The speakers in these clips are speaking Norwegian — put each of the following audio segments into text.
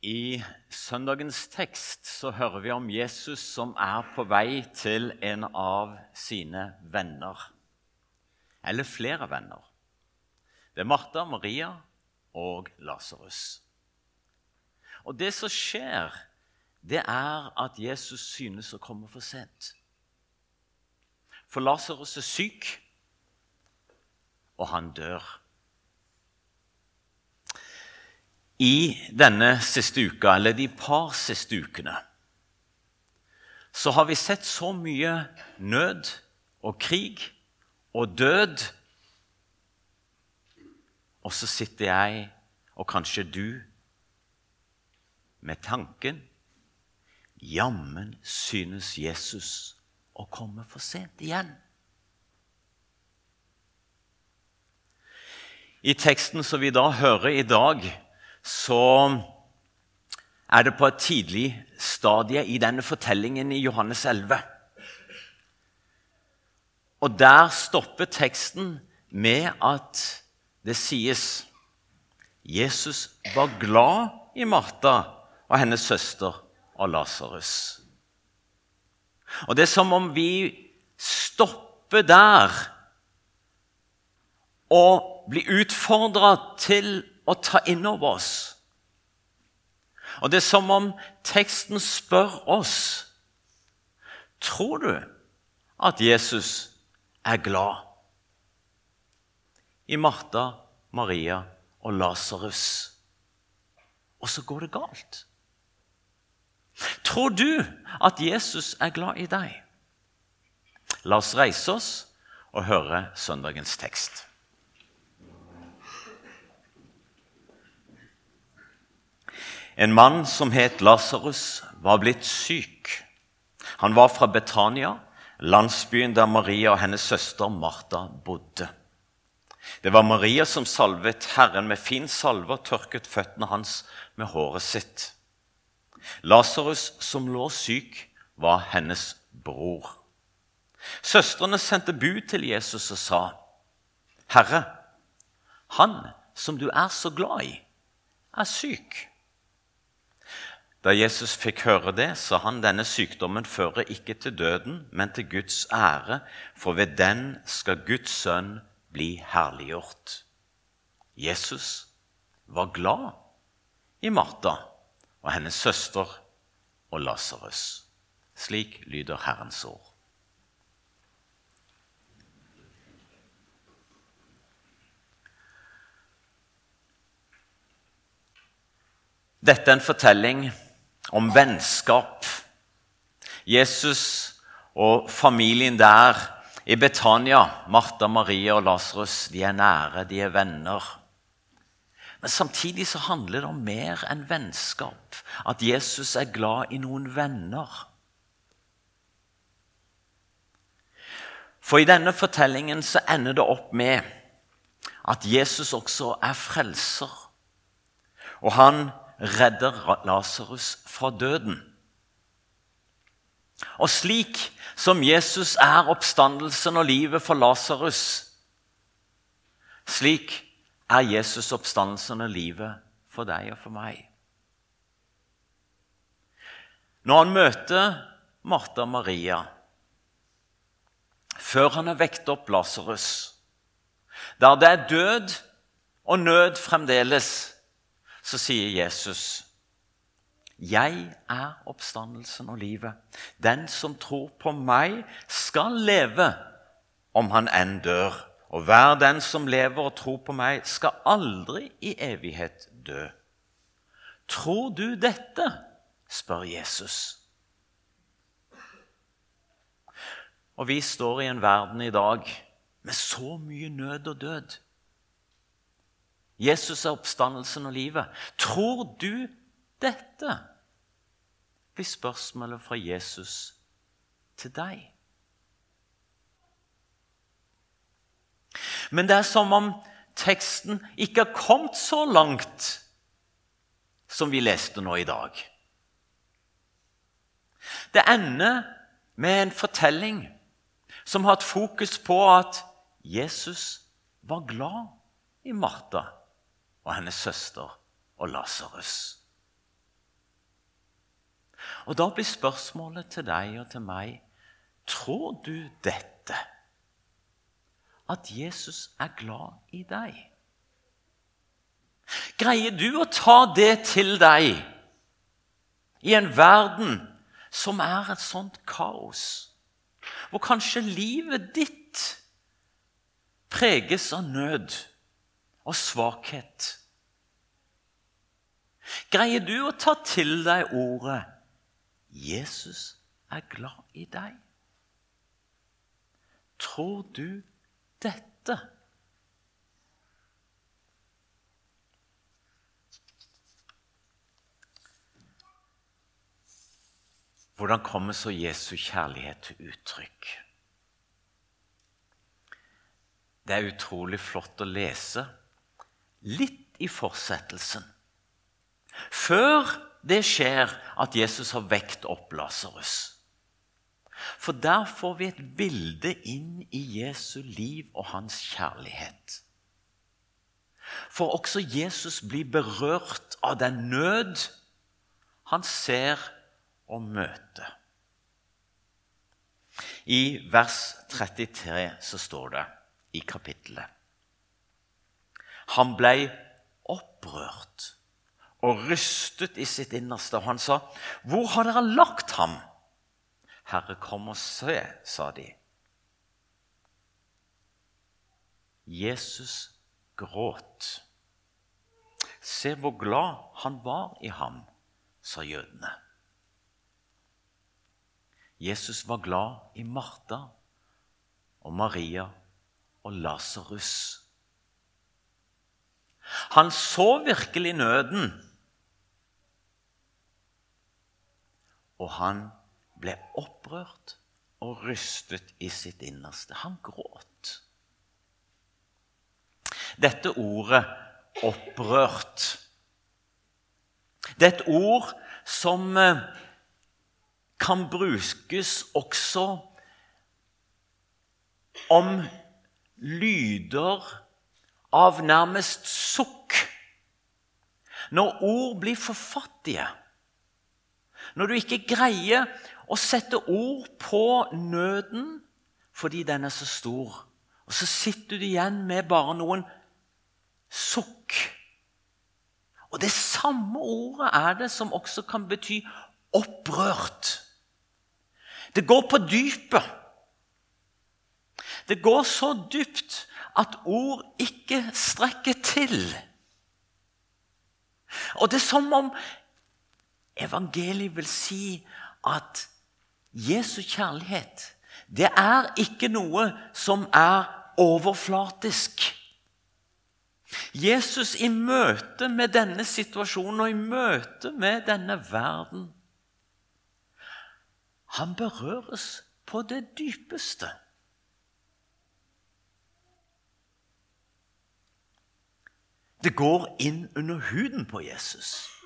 I søndagens tekst så hører vi om Jesus som er på vei til en av sine venner. Eller flere venner. Det er Martha, Maria og Lasarus. Og det som skjer, det er at Jesus synes å komme for sent. For Lasarus er syk, og han dør. I denne siste uka, eller de par siste ukene, så har vi sett så mye nød og krig og død. Og så sitter jeg, og kanskje du, med tanken Jammen synes Jesus å komme for sent igjen. I teksten som vi da hører i dag, så er det på et tidlig stadie i denne fortellingen i Johannes 11. Og der stopper teksten med at det sies Jesus var glad i Martha og hennes søster og Lasarus. Og det er som om vi stopper der og blir utfordra til å ta inn over oss. Og det er som om teksten spør oss Tror du at Jesus er glad i Martha, Maria og Lasarus? Og så går det galt. Tror du at Jesus er glad i deg? La oss reise oss og høre søndagens tekst. En mann som het Lasarus, var blitt syk. Han var fra Betania, landsbyen der Maria og hennes søster Martha bodde. Det var Maria som salvet Herren med fin salve og tørket føttene hans med håret sitt. Lasarus, som lå syk, var hennes bror. Søstrene sendte bud til Jesus og sa, 'Herre, han som du er så glad i, er syk.' Da Jesus fikk høre det, sa han denne sykdommen fører ikke til døden, men til Guds ære, for ved den skal Guds sønn bli herliggjort. Jesus var glad i Martha og hennes søster og Lasarus. Slik lyder Herrens ord. Dette er en fortelling om vennskap. Jesus og familien der i Betania, Martha, Maria og Lasarus, de er nære, de er venner. Men samtidig så handler det om mer enn vennskap. At Jesus er glad i noen venner. For i denne fortellingen så ender det opp med at Jesus også er frelser. Og han redder Lasarus fra døden. Og slik som Jesus er oppstandelsen og livet for Lasarus, slik er Jesus oppstandelsen og livet for deg og for meg. Når han møter Martha og Maria, før han har vekt opp Lasarus, der det er død og nød fremdeles så sier Jesus jeg er oppstandelsen og livet. Den som tror på meg, skal leve om han enn dør. Og hver den som lever og tror på meg, skal aldri i evighet dø. Tror du dette? spør Jesus. Og vi står i en verden i dag med så mye nød og død. Jesus er oppstandelsen og livet. Tror du dette? blir spørsmålet fra Jesus til deg. Men det er som om teksten ikke har kommet så langt som vi leste nå i dag. Det ender med en fortelling som har hatt fokus på at Jesus var glad i Martha og hennes søster og Lasarus. Og Da blir spørsmålet til deg og til meg Tror du dette? At Jesus er glad i deg? Greier du å ta det til deg i en verden som er et sånt kaos? Hvor kanskje livet ditt preges av nød og svakhet? Greier du å ta til deg ordet 'Jesus er glad i deg'? Tror du dette? Hvordan kommer så Jesu kjærlighet til uttrykk? Det er utrolig flott å lese litt i fortsettelsen. Før det skjer at Jesus har vekt opp Lasarus. For der får vi et bilde inn i Jesu liv og hans kjærlighet. For også Jesus blir berørt av den nød han ser og møter. I vers 33 så står det i kapittelet Han blei opprørt og rystet i sitt innerste. Og han sa, 'Hvor har dere lagt ham?' 'Herre, kom og se', sa de. Jesus gråt. Se hvor glad han var i ham, sa jødene. Jesus var glad i Martha og Maria og Lasarus. Han så virkelig nøden Og han ble opprørt og rystet i sitt innerste. Han gråt. Dette ordet 'opprørt' Det er et ord som eh, kan brukes også om lyder av nærmest sukk. Når ord blir for fattige når du ikke greier å sette ord på nøden fordi den er så stor, og så sitter du igjen med bare noen sukk. Og det samme ordet er det som også kan bety opprørt. Det går på dypet. Det går så dypt at ord ikke strekker til. Og det er som om Evangeliet vil si at Jesu kjærlighet det er ikke noe som er overflatisk. Jesus i møte med denne situasjonen og i møte med denne verden Han berøres på det dypeste. Det går inn under huden på Jesus.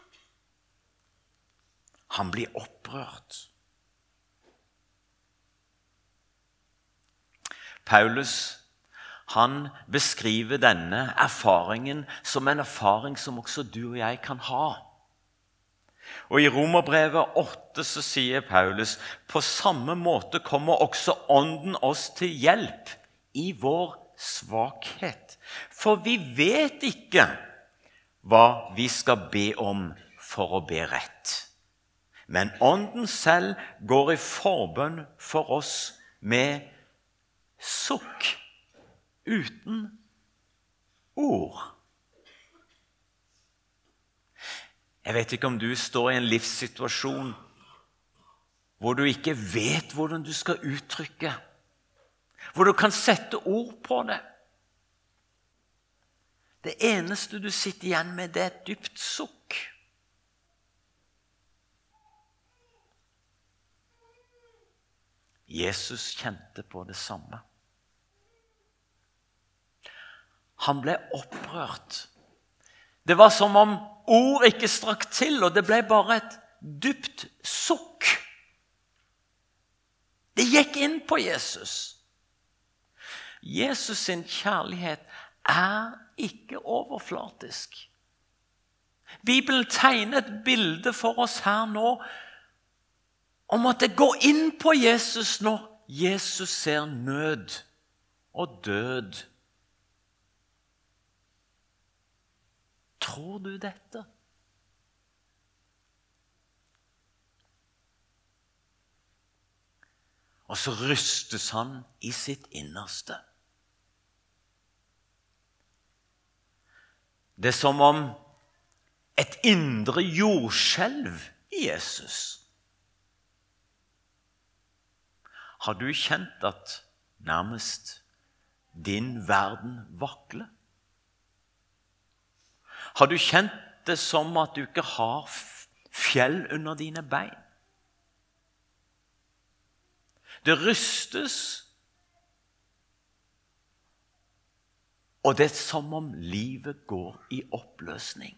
Han blir opprørt. Paulus han beskriver denne erfaringen som en erfaring som også du og jeg kan ha. Og I Romerbrevet 8 så sier Paulus på samme måte kommer også Ånden oss til hjelp i vår svakhet. For vi vet ikke hva vi skal be om for å be rett. Men Ånden selv går i forbønn for oss med sukk uten ord. Jeg vet ikke om du står i en livssituasjon hvor du ikke vet hvordan du skal uttrykke, hvor du kan sette ord på det. Det eneste du sitter igjen med, det er et dypt sukk. Jesus kjente på det samme. Han ble opprørt. Det var som om ord ikke strakk til, og det ble bare et dypt sukk. Det gikk inn på Jesus. Jesus sin kjærlighet er ikke overflatisk. Bibelen tegner et bilde for oss her nå om at det går inn på Jesus når Jesus ser nød og død. Tror du dette? Og så rystes han i sitt innerste. Det er som om et indre jordskjelv i Jesus. Har du kjent at nærmest din verden vakler? Har du kjent det som at du ikke har fjell under dine bein? Det rystes. Og det er som om livet går i oppløsning.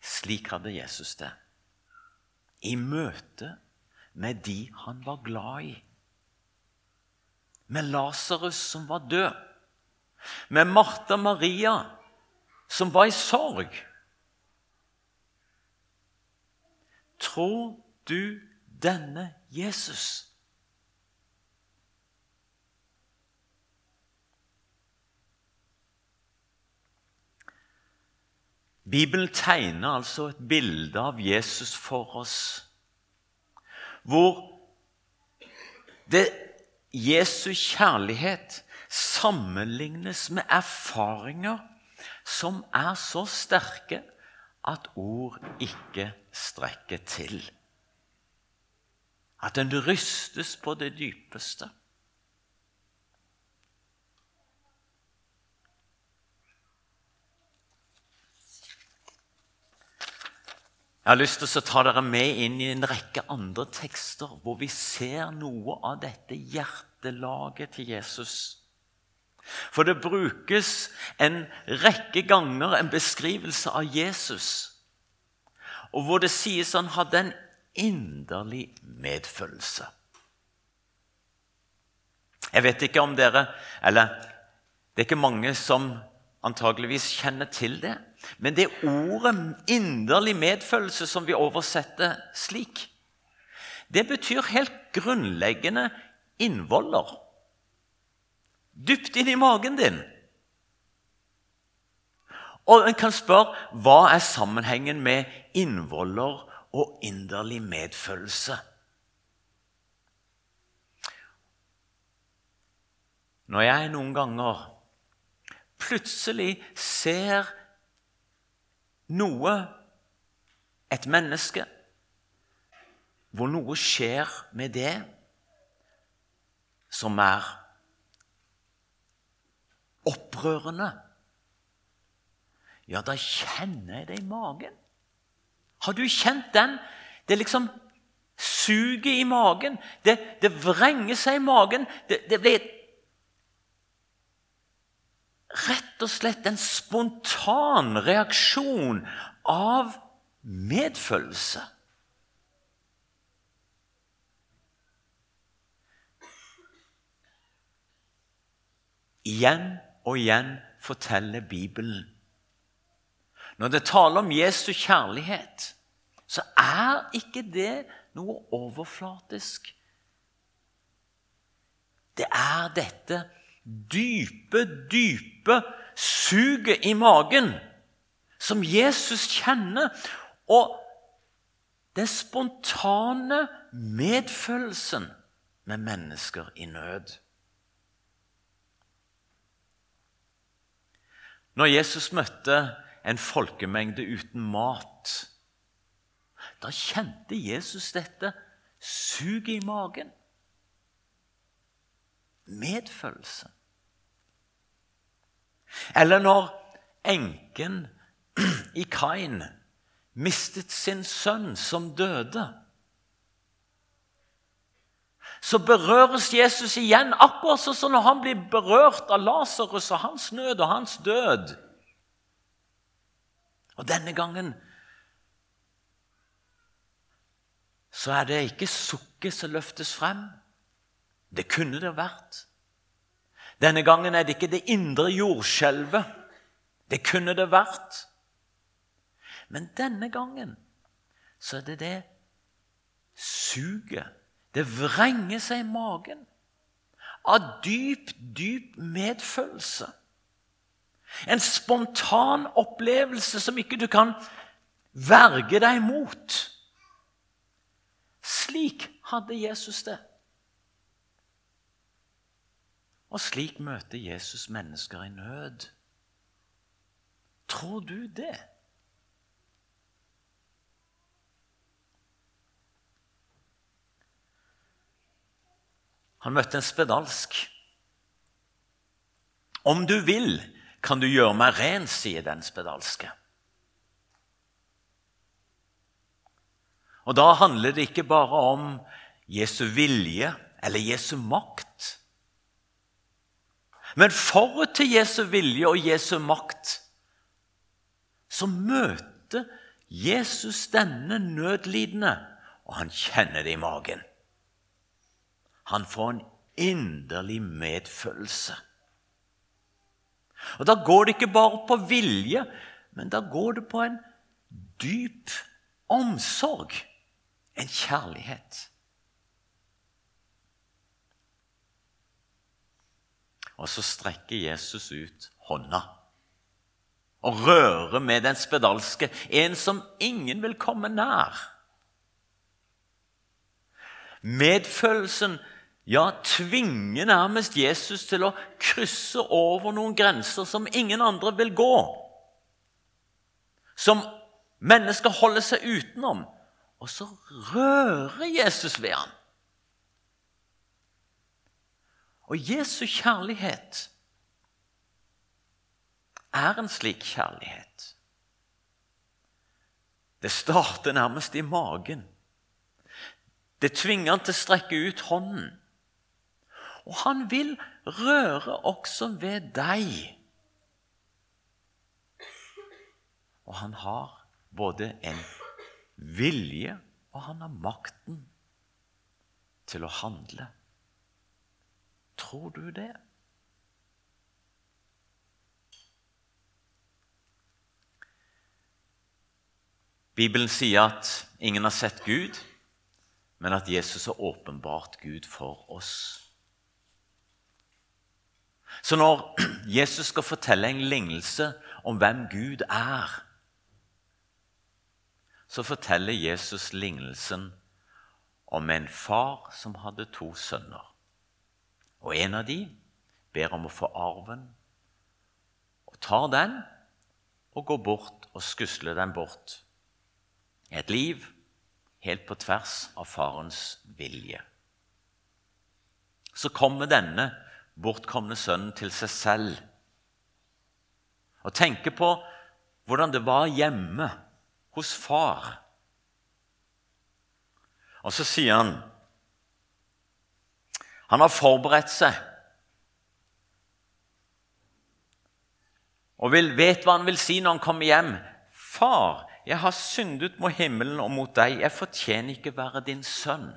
Slik hadde Jesus det i møte med de han var glad i. Med Lasarus som var død. Med Martha Maria som var i sorg. Tror du denne Jesus? Bibelen tegner altså et bilde av Jesus for oss, hvor det Jesu kjærlighet sammenlignes med erfaringer som er så sterke at ord ikke strekker til. At en rystes på det dypeste. Jeg har lyst til å ta dere med inn i en rekke andre tekster hvor vi ser noe av dette hjertelaget til Jesus. For det brukes en rekke ganger en beskrivelse av Jesus, og hvor det sies han hadde en inderlig medfølelse. Jeg vet ikke om dere Eller det er ikke mange som antageligvis kjenner til det. Men det ordet 'inderlig medfølelse' som vi oversetter slik, det betyr helt grunnleggende innvoller dypt inn i magen din. Og en kan spørre hva er sammenhengen med innvoller og inderlig medfølelse? Når jeg noen ganger plutselig ser noe, et menneske, hvor noe skjer med det som er opprørende, ja, da kjenner jeg det i magen. Har du kjent den? Det liksom suget i magen. Det, det vrenger seg i magen. Det, det blir rett og slett en spontan reaksjon av medfølelse. Igjen og igjen forteller Bibelen. Når det taler om Jesu kjærlighet, så er ikke det noe overflatisk. Det er dette dype, dype suget i magen som Jesus kjenner, og den spontane medfølelsen med mennesker i nød. Når Jesus møtte en folkemengde uten mat, da kjente Jesus dette suget i magen. Medfølelse. Eller når enken i Kain mistet sin sønn som døde så berøres Jesus igjen, akkurat sånn som når han blir berørt av Lasarus og hans nød og hans død. Og denne gangen så er det ikke sukket som løftes frem. Det kunne det vært. Denne gangen er det ikke det indre jordskjelvet. Det kunne det vært. Men denne gangen så er det det suget. Det vrenger seg i magen av dyp, dyp medfølelse. En spontan opplevelse som ikke du kan verge deg mot. Slik hadde Jesus det. Og slik møter Jesus mennesker i nød. Tror du det? Han møtte en spedalsk. Om du vil, kan du gjøre meg ren, sier den spedalske. Og da handler det ikke bare om Jesu vilje eller Jesu makt. Men forut til Jesu vilje og Jesu makt så møter Jesus denne nødlidende, og han kjenner det i magen. Han får en inderlig medfølelse. Og Da går det ikke bare på vilje, men da går det på en dyp omsorg, en kjærlighet. Og så strekker Jesus ut hånda og rører med den spedalske, en som ingen vil komme nær. Medfølelsen ja, tvinger nærmest Jesus til å krysse over noen grenser som ingen andre vil gå. Som mennesker holder seg utenom. Og så rører Jesus ved ham. Og Jesu kjærlighet er en slik kjærlighet. Det starter nærmest i magen. Det tvinger han til å strekke ut hånden. Og han vil røre også ved deg. Og han har både en vilje og han har makten til å handle. Tror du det? Bibelen sier at ingen har sett Gud, men at Jesus har åpenbart Gud for oss. Så når Jesus skal fortelle en lignelse om hvem Gud er, så forteller Jesus lignelsen om en far som hadde to sønner. Og En av de ber om å få arven, og tar den og går bort og skusler den bort. Et liv helt på tvers av farens vilje. Så kommer denne bortkomne sønnen til seg selv og tenker på hvordan det var hjemme hos far. Og så sier han Han har forberedt seg og vil, vet hva han vil si når han kommer hjem. 'Far, jeg har syndet mot himmelen og mot deg. Jeg fortjener ikke være din sønn.'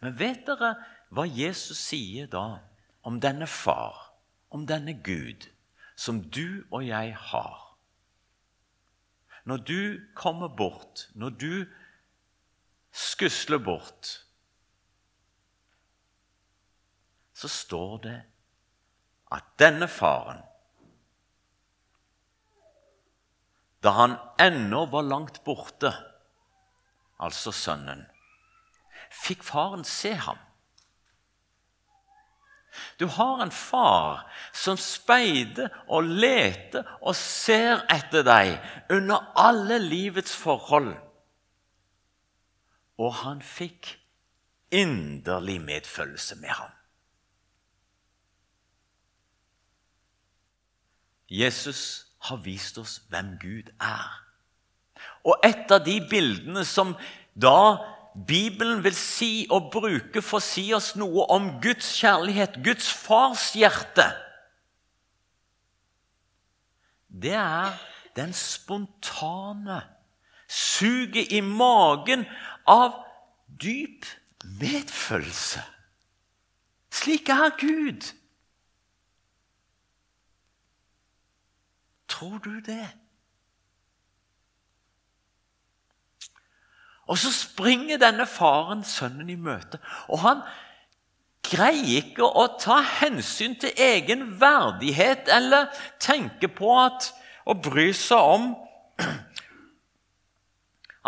Men vet dere hva Jesus sier da om denne far, om denne Gud, som du og jeg har? Når du kommer bort, når du skusler bort, så står det at denne faren Da han ennå var langt borte, altså sønnen, fikk faren se ham. Du har en far som speider og leter og ser etter deg under alle livets forhold. Og han fikk inderlig medfølelse med ham. Jesus har vist oss hvem Gud er. Og et av de bildene som da Bibelen vil si og bruke for å si oss noe om Guds kjærlighet, Guds fars hjerte, det er den spontane suget i magen av dyp medfølelse. Slik er Gud. Tror du det? Og så springer denne faren sønnen i møte, og han greier ikke å ta hensyn til egen verdighet eller tenke på at og bry seg om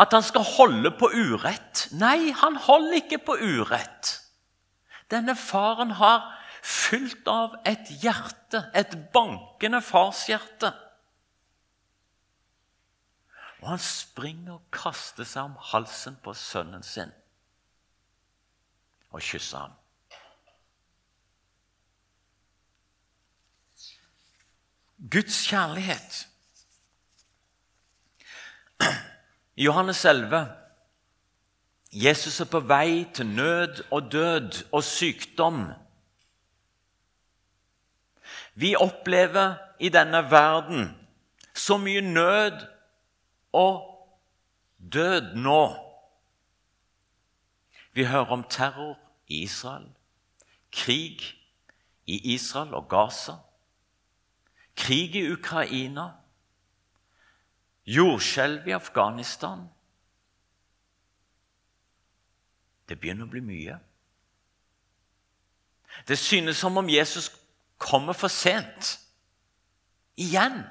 at han skal holde på urett. Nei, han holder ikke på urett. Denne faren har fylt av et hjerte, et bankende farshjerte. Og han springer og kaster seg om halsen på sønnen sin og kysser ham. Guds kjærlighet. Johannes 11 Jesus er på vei til nød og død og sykdom. Vi opplever i denne verden så mye nød og død nå. Vi hører om terror i Israel, krig i Israel og Gaza, krig i Ukraina, jordskjelv i Afghanistan. Det begynner å bli mye. Det synes som om Jesus kommer for sent. Igjen.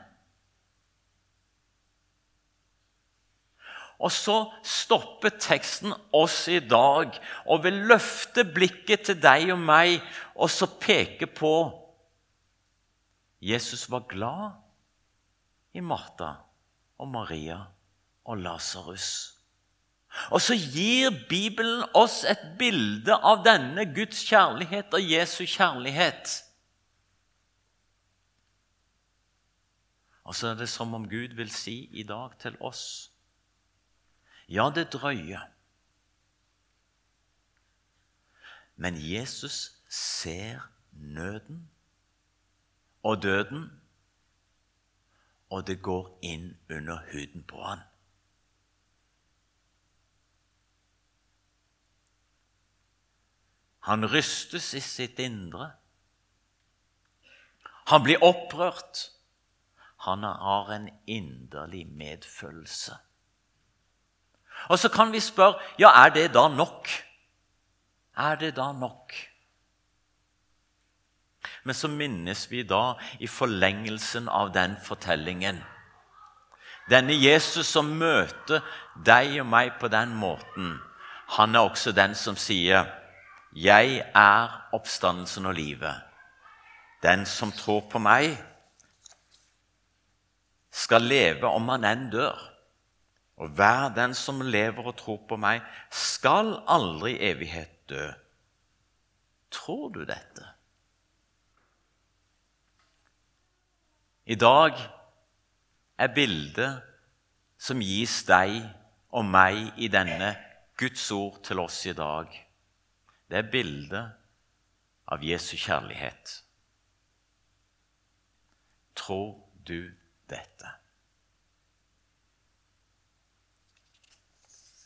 Og så stopper teksten oss i dag og vil løfte blikket til deg og meg og så peke på Jesus var glad i Martha og Maria og Lasarus. Og så gir Bibelen oss et bilde av denne Guds kjærlighet og Jesu kjærlighet. Og så er det som om Gud vil si i dag til oss ja, det drøyer. Men Jesus ser nøden og døden, og det går inn under huden på han. Han rystes i sitt indre. Han blir opprørt. Han har en inderlig medfølelse. Og så kan vi spørre ja, er det da nok? Er det da nok? Men så minnes vi da i forlengelsen av den fortellingen Denne Jesus som møter deg og meg på den måten, han er også den som sier, 'Jeg er oppstandelsen og livet'. Den som tror på meg, skal leve om han enn dør. Og hver den som lever og tror på meg, skal aldri i evighet dø. Tror du dette? I dag er bildet som gis deg og meg i denne Guds ord til oss i dag, det er bildet av Jesu kjærlighet. Tror du dette?